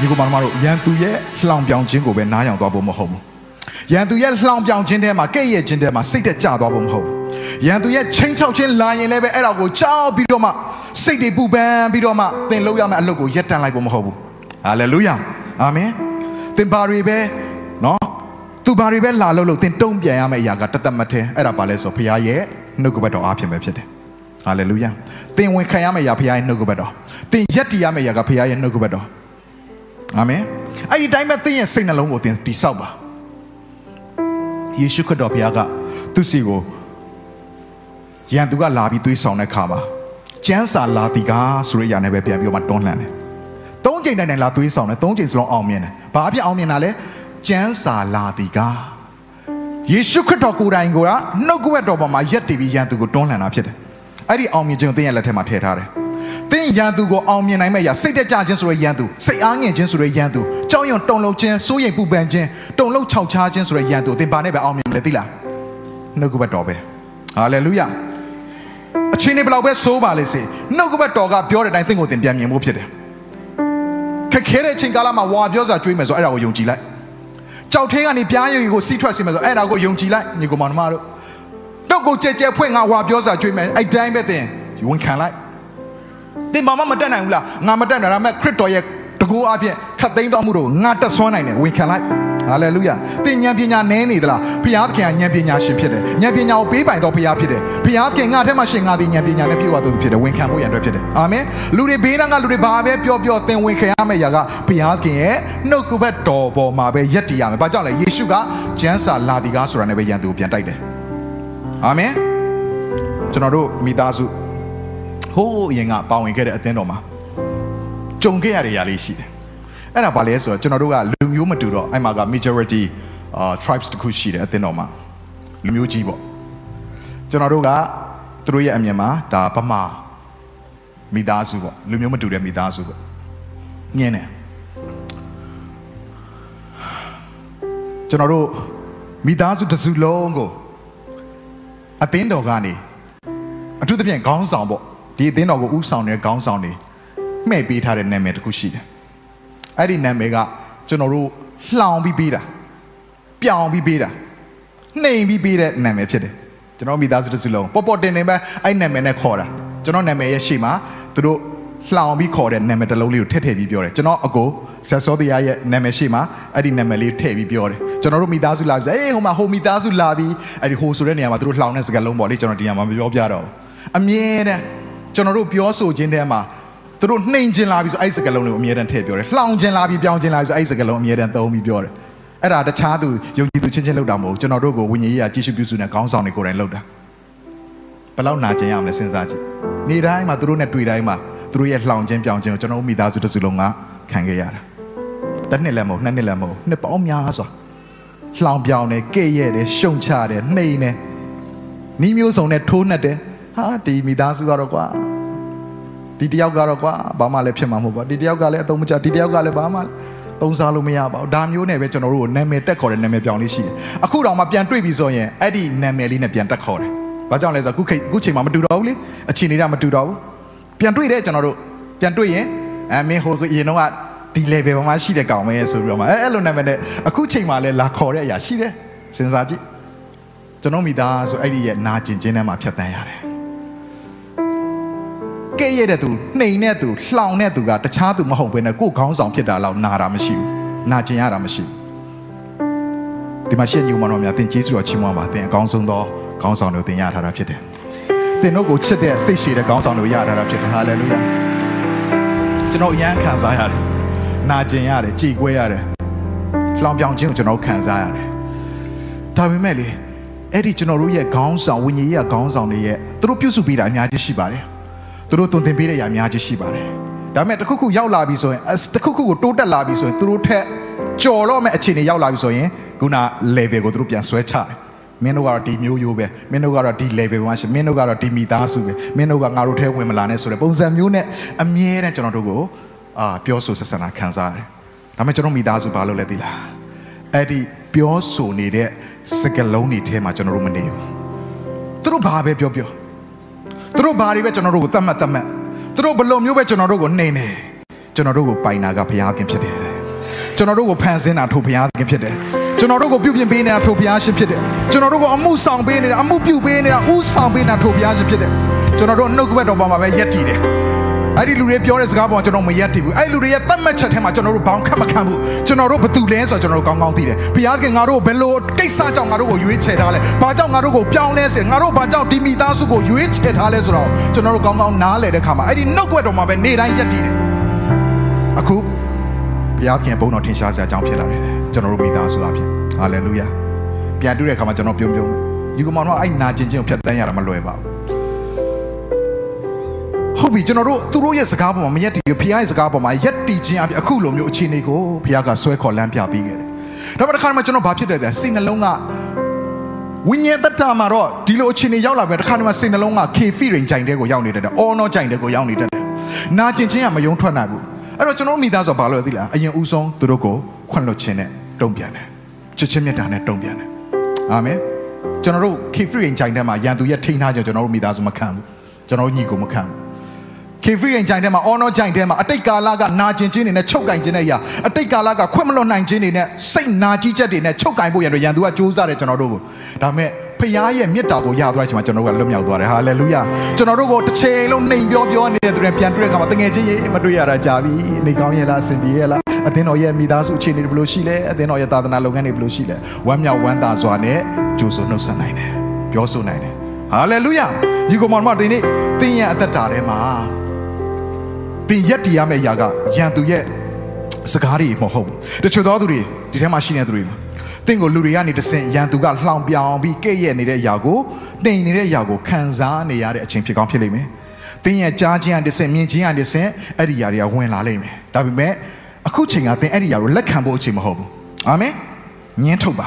ဒီကောင်မတို့ရန်သူရဲ့လှောင်ပြောင်ခြင်းကိုပဲနားယောင်သွားဖို့မဟုတ်ဘူးရန်သူရဲ့လှောင်ပြောင်ခြင်းထဲမှာကဲ့ရဲ့ခြင်းထဲမှာစိတ်သက်ကြသွားဖို့မဟုတ်ဘူးရန်သူရဲ့ချင်းချောက်ခြင်းလာရင်လည်းပဲအဲ့ဒါကိုကြောက်ပြီးတော့မှစိတ်တွေပူပန်ပြီးတော့မှသင်လုပ်ရမယ့်အလုပ်ကိုရပ်တန့်လိုက်ဖို့မဟုတ်ဘူးဟာလေလုယာအာမင်သင်ဘာတွေပဲနော်သူဘာတွေပဲလာလို့လို့သင်တုံ့ပြန်ရမယ့်အရာကတသက်မထဲအဲ့ဒါပါလဲဆိုဖခင်ရဲ့နှုတ်ကပတ်တော်အားဖြင့်ပဲဖြစ်တယ်ဟာလေလုယာသင်ဝင်ခံရမယ့်အရာဖခင်ရဲ့နှုတ်ကပတ်တော်သင်ရက်တည်ရမယ့်အရာကဖခင်ရဲ့နှုတ်ကပတ်တော် အာမင်အဲ့ဒီတိုင်းပဲသင်ရဲ့စိတ်နှလုံးကိုသင်တိဆောက်ပါယေရှုခရစ်တော်ဘုရားကသူစီကိုယန်သူကလာပြီးသွေးဆောင်တဲ့ခါမှာကျမ်းစာလာတီကားဆိုရရနဲ့ပဲပြန်ပြီးတော့မှတွန်းလှန်တယ်သုံးချိန်တိုင်းတိုင်းလာသွေးဆောင်တယ်သုံးချိန်စလုံးအောင်မြင်တယ်ဘာအဖြစ်အောင်မြင်တာလဲကျမ်းစာလာတီကားယေရှုခရစ်တော်ကိုယ်တိုင်ကိုကနှုတ်ကပတ်တော်ပေါ်မှာရက်တည်ပြီးယန်သူကိုတွန်းလှန်တာဖြစ်တယ်အဲ့ဒီအောင်မြင်ခြင်းကိုသင်ရဲ့လက်ထဲမှာထည့်ထားတယ် သင်ရန်သူကိုအောင်မြင်နိုင်မဲ့အရာစိတ်တက်ကြခြင်းဆိုတဲ့ရန်သူစိတ်အားငင်ခြင်းဆိုတဲ့ရန်သူကြောက်ရွံ့တုန်လှုပ်ခြင်းစိုးရိမ်ပူပန်ခြင်းတုန်လှုပ်ခြောက်ခြားခြင်းဆိုတဲ့ရန်သူသင်ဘာနဲ့ပဲအောင်မြင်လဲသိလားနှုတ်ကပတ်တော်ပဲဟာလေလုယာအချင်းနေဘယ်လောက်ပဲစိုးပါလေစေနှုတ်ကပတ်တော်ကပြောတဲ့အတိုင်းသင်ကိုသင်ပြန်မြင်ဖို့ဖြစ်တယ်ခက်ခဲတဲ့အချိန်ကာလမှာဝါပြောစာကြွေးမယ်ဆိုအဲ့ဒါကိုယုံကြည်လိုက်ကြောက်ထဲကနေပြားရည်ကိုစီးထွက်စေမယ်ဆိုအဲ့ဒါကိုယုံကြည်လိုက်ညီကောင်မတို့တော့ကိုကြဲကြဲဖွင့်ငါဝါပြောစာကြွေးမယ်အဲ့တိုင်းပဲသင်ဝန်ခံလိုက် သင်ဘာမှမတက်နိုင်ဘူးလားငါမတက်နိုင်ဒါပေမဲ့ခရစ်တော်ရဲ့တကူအဖြစ်ခတ်သိမ်းတော်မှုတို့ငါတက်ဆွမ်းနိုင်တယ်ဝင်ခံလိုက်ဟာလေလုယာသင်ဉာဏ်ပညာနည်းနေသလားဖခင်သခင်ကဉာဏ်ပညာရှင်ဖြစ်တယ်ဉာဏ်ပညာကိုပေးပိုင်တော်ဖခင်ဖြစ်တယ်ဖခင်သခင်ငါထဲမှာရှင်ငါသည်ဉာဏ်ပညာနဲ့ပြည့်ဝတော်သူဖြစ်တယ်ဝင်ခံဖို့ရန်အတွက်ဖြစ်တယ်အာမင်လူတွေဘေးနားကလူတွေဘာပဲပြောပြောသင်ဝင်ခံရမယ့်ຢာကဖခင်သခင်ရဲ့နှုတ်ကပတ်တော်ပေါ်မှာပဲယက်တည်ရမယ်ဘာကြောင့်လဲယေရှုကကျမ်းစာလာဒီကားဆိုတာနဲ့ပဲယန်သူကိုပြန်တိုက်တယ်အာမင်ကျွန်တော်တို့မိသားစု ဟိုးအရင်ကပါဝင်ခဲ့တဲ့အသင်းတော်မှာကြုံခဲ့ရတဲ့ຢာလေးရှိတယ်။အဲ့ဒါဘာလဲဆိုတော့ကျွန်တော်တို့ကလူမျိုးမတူတော့အဲ့မှာက majority အာ tribes တခုရှိတယ်အသင်းတော်မှာလူမျိုးကြီးပေါ့။ကျွန်တော်တို့ကသူတို့ရဲ့အမြင်မှာဒါဗမာမိသားစုပေါ့လူမျိုးမတူတဲ့မိသားစုပေါ့။ညင်းတယ်ကျွန်တော်တို့မိသားစုတစ်စုလုံးကိုအသင်းတော်ကနေအထူးသဖြင့်ခေါင်းဆောင်ပေါ့ ဒီအသင်းတော်ကိုဥဆောင်တဲ့ခေါင်းဆောင်တွေမှဲ့ပေးထားတဲ့နာမည်တစ်ခုရှိတယ်အဲ့ဒီနာမည်ကကျွန်တော်တို့လှောင်ပြီးပေးတာပြောင်ပြီးပေးတာနှိမ်ပြီးပေးတဲ့နာမည်ဖြစ်တယ်ကျွန်တော်မိသားစုတစ်စုလုံးပေါ်ပေါ်တင်တင်ပဲအဲ့နာမည်နဲ့ခေါ်တာကျွန်တော်နာမည်ရဲ့ရှေ့မှာသူတို့လှောင်ပြီးခေါ်တဲ့နာမည်တစ်လုံးလေးကိုထည့်ထည့်ပြီးပြောတယ်ကျွန်တော်အကိုဆက်စောတရားရဲ့နာမည်ရှေ့မှာအဲ့ဒီနာမည်လေးထည့်ပြီးပြောတယ်ကျွန်တော်တို့မိသားစုလာပြီးအေးဟိုမှာဟိုမိသားစုလာပြီးအဲ့ဒီဟိုဆိုတဲ့နေရာမှာသူတို့လှောင်တဲ့စကားလုံးပေါ့လေကျွန်တော်ဒီနေရာမှာမပြောပြတော့ဘူးအမြဲတမ်း ကျွန်တော်တို့ပြောဆိုခြင်းတဲမှာသူတို့နှိမ်ခြင်းလာပြီးဆိုအဲ့ဒီစကားလုံးတွေကိုအမြဲတမ်းထည့်ပြောတယ်လှောင်ခြင်းလာပြီးပြောင်းခြင်းလာပြီးဆိုအဲ့ဒီစကားလုံးအမြဲတမ်းသုံးပြီးပြောတယ်အဲ့ဒါတခြားသူယုံကြည်သူချင်းချင်းလောက်တာမဟုတ်ဘူးကျွန်တော်တို့ကိုဝိညာဉ်ရေးရာကြည့်ရှုပြုစုနေခေါင်းဆောင်တွေကိုယ်တိုင်လောက်တာဘယ်လောက်နာကျင်ရမလဲစဉ်းစားကြည့်နေတိုင်းမှာသူတို့နဲ့တွေ့တိုင်းမှာသူတို့ရဲ့လှောင်ခြင်းပြောင်းခြင်းကိုကျွန်တော်တို့မိသားစုတစ်စုလုံးကခံခဲ့ရတာတစ်နှစ်လည်းမဟုတ်နှစ်နှစ်လည်းမဟုတ်နှစ်ပေါင်းများစွာလှောင်ပြောင်းတယ်ကဲ့ရဲ့တယ်ရှုံချတယ်နှိမ်တယ်နီးမျိုးစုံနဲ့ထိုးနှက်တယ် ဟာဒီမိသားစုကတော့ကွာဒီတယောက်ကတော့ကွာဘာမှလည်းဖြစ်မှာမဟုတ်ပါဒီတယောက်ကလည်းအသုံးမချဒီတယောက်ကလည်းဘာမှသုံးစားလို့မရပါဘူးဒါမျိုးနဲ့ပဲကျွန်တော်တို့ကိုနာမည်တက်ခေါ်တဲ့နာမည်ပြောင်းလေးရှိတယ်အခုတော့မှပြန်တွေ့ပြီဆိုရင်အဲ့ဒီနာမည်လေးနဲ့ပြန်တက်ခေါ်တယ်ဘာကြောင့်လဲဆိုတော့အခုခေတ်အခုချိန်မှာမတူတော့ဘူးလေအချိန်နေတာမတူတော့ဘူးပြန်တွေ့တယ်ကျွန်တော်တို့ပြန်တွေ့ရင်အမင်းဟိုအရင်တော့ကဒီ level မှာရှိတဲ့ကောင်ပဲဆိုပြီးတော့မှအဲအဲ့လိုနာမည်နဲ့အခုချိန်မှာလည်းလာခေါ်တဲ့အရာရှိတယ်စဉ်းစားကြည့်ကျွန်တော်မိသားဆိုအဲ့ဒီရဲ့နာကျင်ခြင်းထဲမှာဖြတ်တန်းရတယ် ကဲ့ရဲ့တဲ့သူနှိမ်တဲ့သူလှောင်တဲ့သူကတခြားသူမဟုတ်ဘဲနဲ့ကိုယ်ခေါင်းဆောင်ဖြစ်တာလောက်နာတာမရှိဘူးနာကျင်ရတာမရှိဘူးဒီမှာရှေ့ညီမတော်များသင်ကျေးဇူးတော်ချီးမွမ်းပါသင်အကောင်းဆုံးသောခေါင်းဆောင်တွေကိုသင်ရထားတာဖြစ်တယ်သင်တို့ကိုချစ်တဲ့စိတ်ရှည်တဲ့ခေါင်းဆောင်တွေကိုရထားတာဖြစ်တယ်ဟာလေလုယာကျွန်တော်အယမ်းခံစားရတယ်နာကျင်ရတယ်ကြည်ကွဲရတယ်လှောင်ပြောင်ခြင်းကိုကျွန်တော်ခံစားရတယ်ဒါပေမဲ့လေအဲ့ဒီကျွန်တော်တို့ရဲ့ခေါင်းဆောင်ဝိညာဉ်ရေးခေါင်းဆောင်တွေရဲ့သူတို့ပြုစုပေးတာအများကြီးရှိပါတယ် သူတို့တုံသင်ပေးတဲ့အရာအများကြီးရှိပါတယ်ဒါပေမဲ့တစ်ခုခုရောက်လာပြီဆိုရင်တစ်ခုခုကိုတိုးတက်လာပြီဆိုရင်သူတို့ထက်ကြော်တော့မဲ့အခြေအနေရောက်လာပြီဆိုရင်ခုန level ကိုသူတို့ပြန်ဆွဲချတယ်မင်းတို့ကတော့ဒီမျိုးရိုးပဲမင်းတို့ကတော့ဒီ level မှာရှိမင်းတို့ကတော့ဒီမိသားစုပဲမင်းတို့ကငါတို့ထဲဝင်မလာနဲ့ဆိုတဲ့ပုံစံမျိုးနဲ့အမြဲတမ်းကျွန်တော်တို့ကိုအာပြောဆိုဆက်ဆံတာခံစားရတယ်ဒါပေမဲ့ကျွန်တော်မိသားစုဘာလုပ်လဲသိလားအဲ့ဒီပြောဆိုနေတဲ့စကလုံးတွေထဲမှာကျွန်တော်တို့မနေဘူးသူတို့ဘာပဲပြောပြော သူတို့ဘာတွေပဲကျွန်တော်တို့ကိုတတ်မှတ်တတ်မှတ်သူတို့ဘလို့မျိုးပဲကျွန်တော်တို့ကိုနှိမ်နေကျွန်တော်တို့ကိုပိုင်နာကဘုရားခင်ဖြစ်တယ်ကျွန်တော်တို့ကိုဖန်ဆင်းတာထိုဘုရားခင်ဖြစ်တယ်ကျွန်တော်တို့ကိုပြုပြင်ပေးနေတာထိုဘုရားရှင်ဖြစ်တယ်ကျွန်တော်တို့ကိုအမှုဆောင်ပေးနေတာအမှုပြုပေးနေတာဥဆောင်ပေးနေတာထိုဘုရားရှင်ဖြစ်တယ်ကျွန်တော်တို့နှုတ်ကပတ်တော်ပေါ်မှာပဲယက်တည်တယ် အဲ့ဒီလူတွေပြောတဲ့စကားပေါ်ကျွန်တော်မရက်တည်ဘူးအဲ့ဒီလူတွေရဲ့တတ်မှတ်ချက်ထဲမှာကျွန်တော်တို့ဘောင်ခတ်မခံဘူးကျွန်တော်တို့ဘသူလဲဆိုတော့ကျွန်တော်တို့ကောင်းကောင်းသိတယ်ဘုရားခင်ငါတို့ဘယ်လိုကိစ္စကြောင့်ငါတို့ကိုရွေးချယ်ထားလဲဘာကြောင့်ငါတို့ကိုပြောင်းလဲစေငါတို့ဘာကြောင့်ဒီမိသားစုကိုရွေးချယ်ထားလဲဆိုတော့ကျွန်တော်တို့ကောင်းကောင်းနားလည်တဲ့ခါမှာအဲ့ဒီနှုတ်ကပတ်တော်မှာပဲနေတိုင်းရက်တည်တယ်အခုဘုရားခင်ဘုန်းတော်ထင်ရှားစရာအကြောင်းဖြစ်လာတယ်ကျွန်တော်တို့မိသားစုအဖြစ်ဟာလေလုယာပြန်တွေ့တဲ့အခါမှာကျွန်တော်ပြုံးပြုံးဒီကောင်တော့အဲ့နာကျင်ချင်းကိုဖျက်တမ်းရတာမလွယ်ပါဘူး ဟုတ်ပြီကျွန်တော်တို့သူတို့ရဲ့စကားပေါ်မှာမရက်တည်ဘူးဖခင်ရဲ့စကားပေါ်မှာရက်တည်ခြင်းအဖြစ်အခုလိုမျိုးအခြေအနေကိုဖခင်ကဆွဲခေါ်လမ်းပြပေးခဲ့တယ်။ဒါပေမဲ့တစ်ခါမှကျွန်တော်ဘာဖြစ်တယ်လဲစိတ်နှလုံးကဝိညာဉ်တတမှာတော့ဒီလိုအခြေအနေရောက်လာပြီတစ်ခါမှစိတ်နှလုံးကခေဖီရင်ကြိုင်တဲ့ကိုရောက်နေတယ်အော်နော်ကြိုင်တဲ့ကိုရောက်နေတယ်နာကျင်ခြင်းကမယုံထွက်နိုင်ဘူးအဲ့တော့ကျွန်တော်မိသားစုဘာလို့လဲသိလားအရင်ဦးဆုံးသူတို့ကိုခွန့်လွတ်ခြင်းနဲ့တုံ့ပြန်တယ်ချစ်ချင်းမြတ်တာနဲ့တုံ့ပြန်တယ်အာမင်ကျွန်တော်တို့ခေဖီရင်ကြိုင်တဲ့မှာရန်သူရဲ့ထိန်းထားခြင်းကျွန်တော်တို့မိသားစုမခံဘူးကျွန်တော်ညီကိုမခံဘူး ခေဖရီရင်ကြိုင်ထဲမှာအော်နော်ကြိုင်ထဲမှာအတိတ်ကာလကနာကျင်ခြင်းတွေနဲ့ချုပ်ကင်ခြင်းတွေအရာအတိတ်ကာလကခွင့်မလွတ်နိုင်ခြင်းတွေနဲ့စိတ်နာကြီးချက်တွေနဲ့ချုပ်ကင်ဖို့ရန်ရန်သူကကြိုးစားတယ်ကျွန်တော်တို့ကိုဒါပေမဲ့ဖခင်ရဲ့မေတ္တာကိုရသွားတဲ့အချိန်မှာကျွန်တော်တို့ကလွတ်မြောက်သွားတယ်ဟာလေလုယာကျွန်တော်တို့ကိုတစ်ချိန်လုံးနှိမ်ပြောပြောနေတဲ့သူတွေပြန်တွေ့တဲ့အခါမှာတငယ်ချင်းရေးမတွေ့ရတာကြာပြီနေကောင်းရဲ့လားအဆင်ပြေရဲ့လားအသင်းတော်ရဲ့မိသားစုအခြေအနေတွေဘယ်လိုရှိလဲအသင်းတော်ရဲ့သာသနာလုပ်ငန်းတွေဘယ်လိုရှိလဲဝမ်းမြောက်ဝမ်းသာစွာနဲ့ကြိုးဆိုနှုတ်ဆက်နိုင်တယ်ပြောဆိုနိုင်တယ်ဟာလေလုယာဒီကောင်မဒီနေ့တင်းရဲ့အသက်တာထဲမှာ တင်ရက်တီရမယ့်အရာကရန်သူရဲ့စကားတွေမဟုတ်ဘူးတချို့သောသူတွေဒီထဲမှာရှိနေသူတွေမှာတင့်ကိုလူတွေကနေတဆင့်ရန်သူကလှောင်ပြောင်ပြီးကဲ့ရဲ့နေတဲ့အရာကိုနှိမ်နေတဲ့အရာကိုခံစားနေရတဲ့အချိန်ဖြစ်ကောင်းဖြစ်လိမ့်မယ်တင်းရဲ့ကြားခြင်းအတဆင့်မြင်ခြင်းအတဆင့်အဲ့ဒီຢာတွေကဝင်လာလိမ့်မယ်ဒါပေမဲ့အခုချိန်ကတင်းအဲ့ဒီຢာကိုလက်ခံဖို့အချိန်မဟုတ်ဘူးအာမင်ညှင်းထုတ်ပါ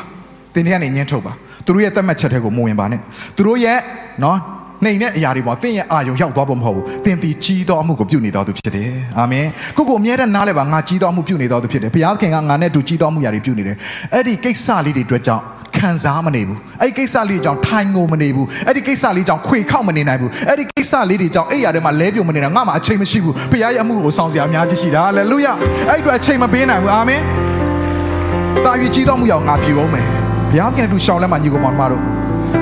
တင်းတွေကနေညှင်းထုတ်ပါသူတို့ရဲ့တတ်မှတ်ချက်တွေကိုမဝင်ပါနဲ့သူတို့ရဲ့နော် နှိမ်တဲ့အရာတွေပေါ်တင်းရဲ့အာယုံရောက်သွားဖို့မဟုတ်ဘူးတင်းဒီကြီးတော်အမှုကိုပြုနေတော်သူဖြစ်တယ်အာမင်ကိုကိုအမြဲတမ်းနားလဲပါငါကြီးတော်အမှုပြုနေတော်သူဖြစ်တယ်ဘုရားခင်ကငါနဲ့တူကြီးတော်အမှုရာတွေပြုနေတယ်အဲ့ဒီကိစ္စလေးတွေအတွက်ကြောင့်ခံစားမနေဘူးအဲ့ဒီကိစ္စလေးကြောင့်ထိုင်ငုံမနေဘူးအဲ့ဒီကိစ္စလေးကြောင့်ခွေခောက်မနေနိုင်ဘူးအဲ့ဒီကိစ္စလေးတွေကြောင့်အဲ့ရထဲမှာလဲပြုံမနေတာငါမှအချိန်မရှိဘူးဘုရားရဲ့အမှုကိုဆောင်စရာအများကြီးရှိတာဟာလေလုယအဲ့အတွက်အချိန်မပေးနိုင်ဘူးအာမင်တာယူကြီးတော်မူရောက်ငါပြုအောင်မယ်ဘုရားခင်ကတူရှောင်းလက်မှာညီကောင်မတို့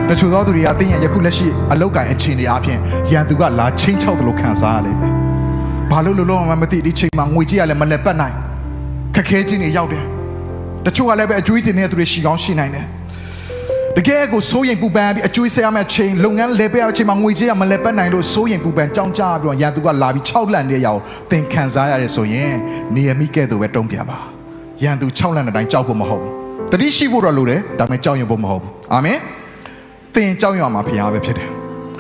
တချို့သောသူတွေကတင်းရဲ့ယခုလက်ရှိအလောက်ကန်အခြေအနေအပြင်ရန်သူကလာချင်းချောက်တယ်လို့ခံစားရလိမ့်မယ်။ဘာလို့လို့လို့မှမသိဒီချိန်မှာငွေကြီးကလည်းမလက်ပတ်နိုင်ခက်ခဲခြင်းတွေရောက်တယ်။တချို့ကလည်းပဲအကျွေးတင်နေတဲ့သူတွေရှိကောင်းရှိနိုင်တယ်။တကယ်ကိုစိုးရင်ပူပန်ပြီးအကျွေးဆဲရမယ့်ချိန်လုပ်ငန်းလဲပေးရမယ့်ချိန်မှာငွေကြီးကမလက်ပတ်နိုင်လို့စိုးရင်ပူပန်ကြောင်းကြပြီးတော့ရန်သူကလာပြီး6လန့်တဲ့ရာကိုသင်ခံစားရတယ်ဆိုရင်နေရမိကဲ့သို့ပဲတုံ့ပြန်ပါ။ရန်သူ6လန့်တဲ့အတိုင်းကြောက်ဖို့မဟုတ်ဘူး။တတိရှိဖို့တော့လိုတယ်ဒါပေမဲ့ကြောက်ရွံ့ဖို့မဟုတ်ဘူး။အာမင်။ သင်ကြောက်ရွံ့မှာဘုရားပဲဖြစ်တယ်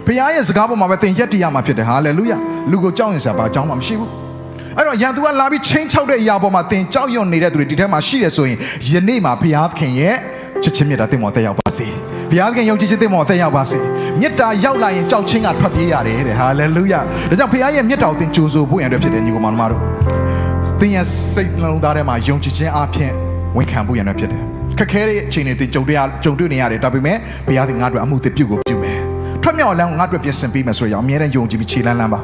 ဘုရားရဲ့စကားပေါ်မှာပဲသင်ရက်တည်ရမှာဖြစ်တယ်ဟာလေလုယာလူကိုကြောက်ရွံ့စရာဘာကြောင်းမှမရှိဘူးအဲ့တော့ရန်သူကလာပြီးချင်းချောက်တဲ့အရာပေါ်မှာသင်ကြောက်ရွံ့နေတဲ့သူတွေဒီထဲမှာရှိတယ်ဆိုရင်ယနေ့မှာဘုရားသခင်ရဲ့ချစ်ချင်းမြတ်တာသင်မော်တက်ရောက်ပါစေဘုရားသခင်ယုံကြည်ခြင်းသင်မော်တက်ရောက်ပါစေမြတ်တာရောက်လာရင်ကြောက်ချင်းကထွက်ပြေးရတယ်တဲ့ဟာလေလုယာဒါကြောင့်ဘုရားရဲ့မြတ်တာကိုသင်ကြိုးဆိုဖို့ရန်အတွက်ဖြစ်တယ်ညီကောင်မတို့သင်ရဲ့စိတ်နှလုံးသားထဲမှာယုံကြည်ခြင်းအပြင်ဝန်ခံဖို့ရန်အတွက်ဖြစ်တယ် ခက်ခဲတဲ့အခြေအနေတွေကြုံတွေ့ရကြုံတွေ့နေရတယ်ဒါပေမဲ့ဘုရားသခင်ငါတို့အမှုတစ်ပြုတ်ကိုပြုမယ်ထွက်မြောက်လမ်းကိုငါတို့ပြင်ဆင်ပေးမယ်ဆိုရအောင်အမြဲတမ်းယုံကြည်ပြီးခြေလန်းလန်းပါ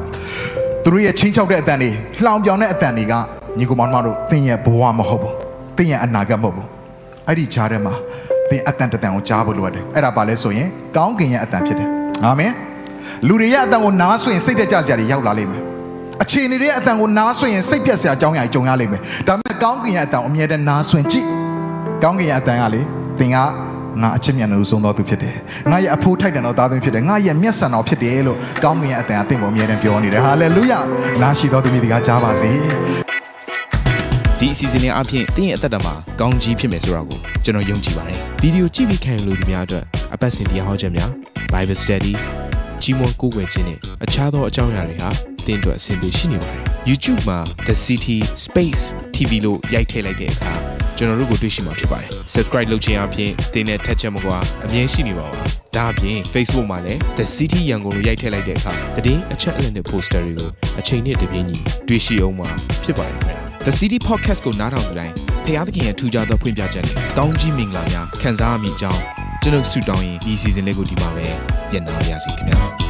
သူတို့ရဲ့ချင်းချောက်တဲ့အတန်တွေလှောင်ပြောင်တဲ့အတန်တွေကညီကောင်မတို့သင်ရဲ့ဘဝမဟုတ်ဘူးသင်ရဲ့အနာဂတ်မဟုတ်ဘူးအဲ့ဒီကြားထဲမှာသင်အတန်တန်ကိုကြားဖို့လိုတယ်အဲ့ဒါပါလဲဆိုရင်ကောင်းကင်ရဲ့အတန်ဖြစ်တယ်အာမင်လူတွေရဲ့အတန်ကိုနားဆွရင်စိတ်တက်ကြစရာတွေရောက်လာလိမ့်မယ်အခြေအနေတွေရဲ့အတန်ကိုနားဆွရင်စိတ်ပြက်စရာအကြောင်းအရာကြုံရလိမ့်မယ်ဒါပေမဲ့ကောင်းကင်ရဲ့အတန်ကိုအမြဲတမ်းနားဆွင်ကြည့် ကောင်းကင်ရဲ့အတန်ကလေသင်ကငါအချစ်မြတ်လို့ဆုံးတော်သူဖြစ်တယ်ငါရဲ့အဖိုးထိုက်တန်တော်သားသမီးဖြစ်တယ်ငါရဲ့မျက်စံတော်ဖြစ်တယ်လို့ကောင်းကင်ရဲ့အတန်အသင်ကိုအမြဲတမ်းပြောနေတယ်ဟာလေလုယာနာရှိတော်သူမိဒီကကြားပါစေဒီအစီအစဉ်လေးအပြင်တင်းရဲ့အသက်တာမှာကောင်းကြီးဖြစ်မယ်ဆိုတာကိုကျွန်တော်ယုံကြည်ပါတယ်ဗီဒီယိုကြည့်ပြီးခံယူလို့ဒီများအတွက်အပတ်စဉ်တရားဟောခြင်းများ Bible Study ကြီးမွန်ကိုယ်ွယ်ခြင်းနဲ့အခြားသောအကြောင်းအရာတွေဟာတင်းအတွက်အဆင်ပြေရှိနေပါတယ် YouTube မှာ The City Space TV လို့ရိုက်ထည့်လိုက်တဲ့အခါ ကျွန်တော်တို့ကိုတွေ့ရှိမှာဖြစ်ပါတယ် Subscribe လုပ်ခြင်းအပြင်တင်းနဲ့ထက်ချက်မကွာအမြင်ရှိနေပါပါဒါအပြင် Facebook မှာလည်း The City ရန်ကုန်လို့ရိုက်ထည့်လိုက်တဲ့အခါတည်င်းအချက်အလက်နဲ့ poster တွေကိုအချိန်နဲ့တပြေးညီတွေ့ရှိအောင်မှာဖြစ်ပါတယ်ခင်ဗျာ The City Podcast ကိုနားထောင်ကြတိုင်းဖျားသခင်ရဲ့ထူကြသောဖွင့်ပြချက်နဲ့ကောင်းကြီးမင်္ဂလာများခံစားမိကြောင်းကျွန်တော်ဆုတောင်းရင်ဒီ season လေးကိုဒီမှာပဲညံ့နာပါရစေခင်ဗျာ